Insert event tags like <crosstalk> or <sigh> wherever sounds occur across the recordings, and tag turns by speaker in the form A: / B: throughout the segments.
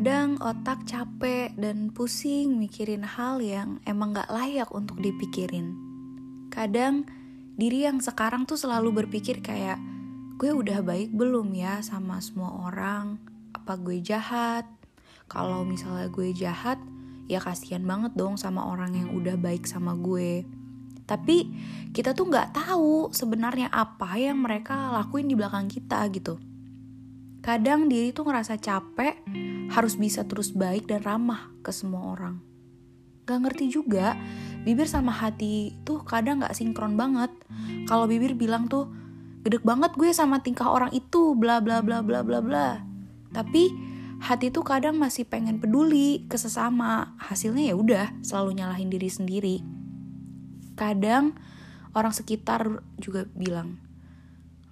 A: Kadang otak capek dan pusing mikirin hal yang emang gak layak untuk dipikirin. Kadang diri yang sekarang tuh selalu berpikir kayak, gue udah baik belum ya sama semua orang? Apa gue jahat? Kalau misalnya gue jahat, ya kasihan banget dong sama orang yang udah baik sama gue. Tapi kita tuh nggak tahu sebenarnya apa yang mereka lakuin di belakang kita gitu. Kadang diri tuh ngerasa capek, harus bisa terus baik dan ramah ke semua orang. Gak ngerti juga, bibir sama hati tuh kadang gak sinkron banget. Kalau bibir bilang tuh, gedek banget gue sama tingkah orang itu, bla bla bla bla bla bla. Tapi hati tuh kadang masih pengen peduli ke sesama. Hasilnya ya udah selalu nyalahin diri sendiri kadang orang sekitar juga bilang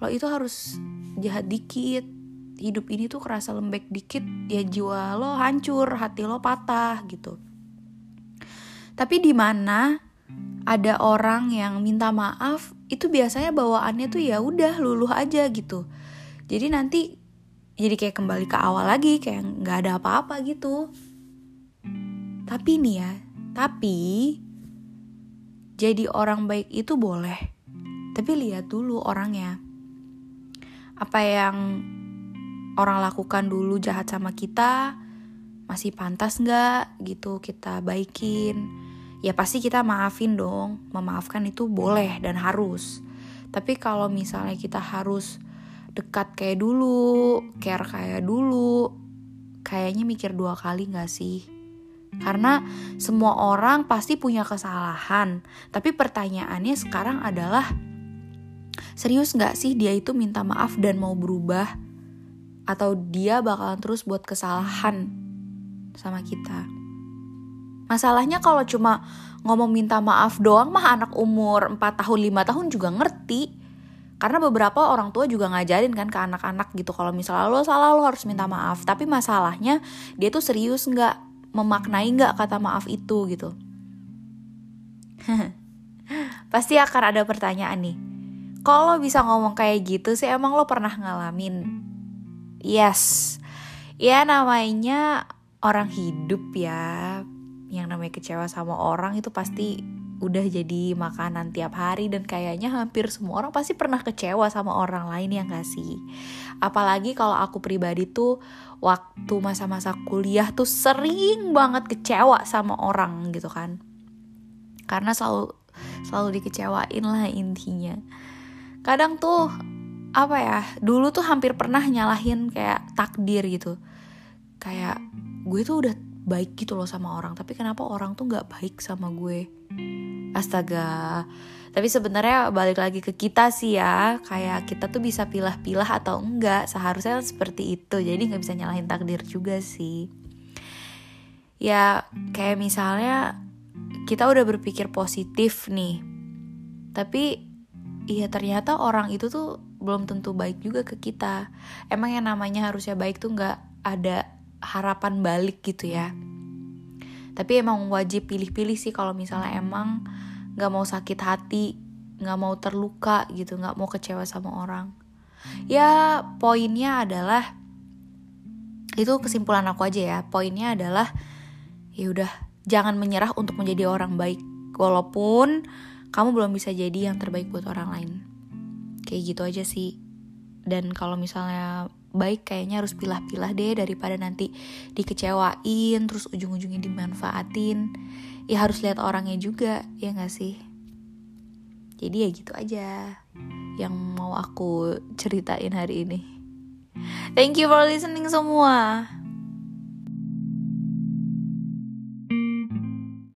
A: lo itu harus jahat dikit hidup ini tuh kerasa lembek dikit ya jiwa lo hancur hati lo patah gitu. Tapi di mana ada orang yang minta maaf itu biasanya bawaannya tuh ya udah luluh aja gitu. Jadi nanti jadi kayak kembali ke awal lagi kayak nggak ada apa-apa gitu. Tapi nih ya tapi jadi orang baik itu boleh, tapi lihat dulu orangnya. Apa yang orang lakukan dulu jahat sama kita, masih pantas nggak gitu kita baikin. Ya pasti kita maafin dong, memaafkan itu boleh dan harus. Tapi kalau misalnya kita harus dekat kayak dulu, care kayak dulu, kayaknya mikir dua kali nggak sih? Karena semua orang pasti punya kesalahan. Tapi pertanyaannya sekarang adalah, serius gak sih dia itu minta maaf dan mau berubah? Atau dia bakalan terus buat kesalahan sama kita? Masalahnya kalau cuma ngomong minta maaf doang mah anak umur 4 tahun 5 tahun juga ngerti. Karena beberapa orang tua juga ngajarin kan ke anak-anak gitu kalau misalnya lo salah lo harus minta maaf. Tapi masalahnya dia tuh serius nggak memaknai nggak kata maaf itu gitu <laughs> pasti akan ada pertanyaan nih kalau bisa ngomong kayak gitu sih emang lo pernah ngalamin yes. Ya namanya orang hidup ya. Yang namanya kecewa sama orang itu pasti udah jadi makanan tiap hari dan kayaknya hampir semua orang pasti pernah kecewa sama orang lain yang gak sih? Apalagi kalau aku pribadi tuh waktu masa-masa kuliah tuh sering banget kecewa sama orang gitu kan. Karena selalu selalu dikecewain lah intinya. Kadang tuh apa ya dulu tuh hampir pernah nyalahin kayak takdir gitu. Kayak gue tuh udah baik gitu loh sama orang tapi kenapa orang tuh nggak baik sama gue? Astaga. Tapi sebenarnya balik lagi ke kita sih ya kayak kita tuh bisa pilah-pilah atau enggak seharusnya seperti itu. Jadi nggak bisa nyalahin takdir juga sih. Ya kayak misalnya kita udah berpikir positif nih tapi iya ternyata orang itu tuh belum tentu baik juga ke kita. Emang yang namanya harusnya baik tuh nggak ada harapan balik gitu ya. Tapi emang wajib pilih-pilih sih kalau misalnya emang nggak mau sakit hati nggak mau terluka gitu nggak mau kecewa sama orang. Ya poinnya adalah itu kesimpulan aku aja ya poinnya adalah ya udah jangan menyerah untuk menjadi orang baik. Walaupun kamu belum bisa jadi yang terbaik buat orang lain. Kayak gitu aja sih. Dan kalau misalnya baik kayaknya harus pilah-pilah deh daripada nanti dikecewain terus ujung-ujungnya dimanfaatin. Ya harus lihat orangnya juga ya gak sih? Jadi ya gitu aja yang mau aku ceritain hari ini. Thank you for listening semua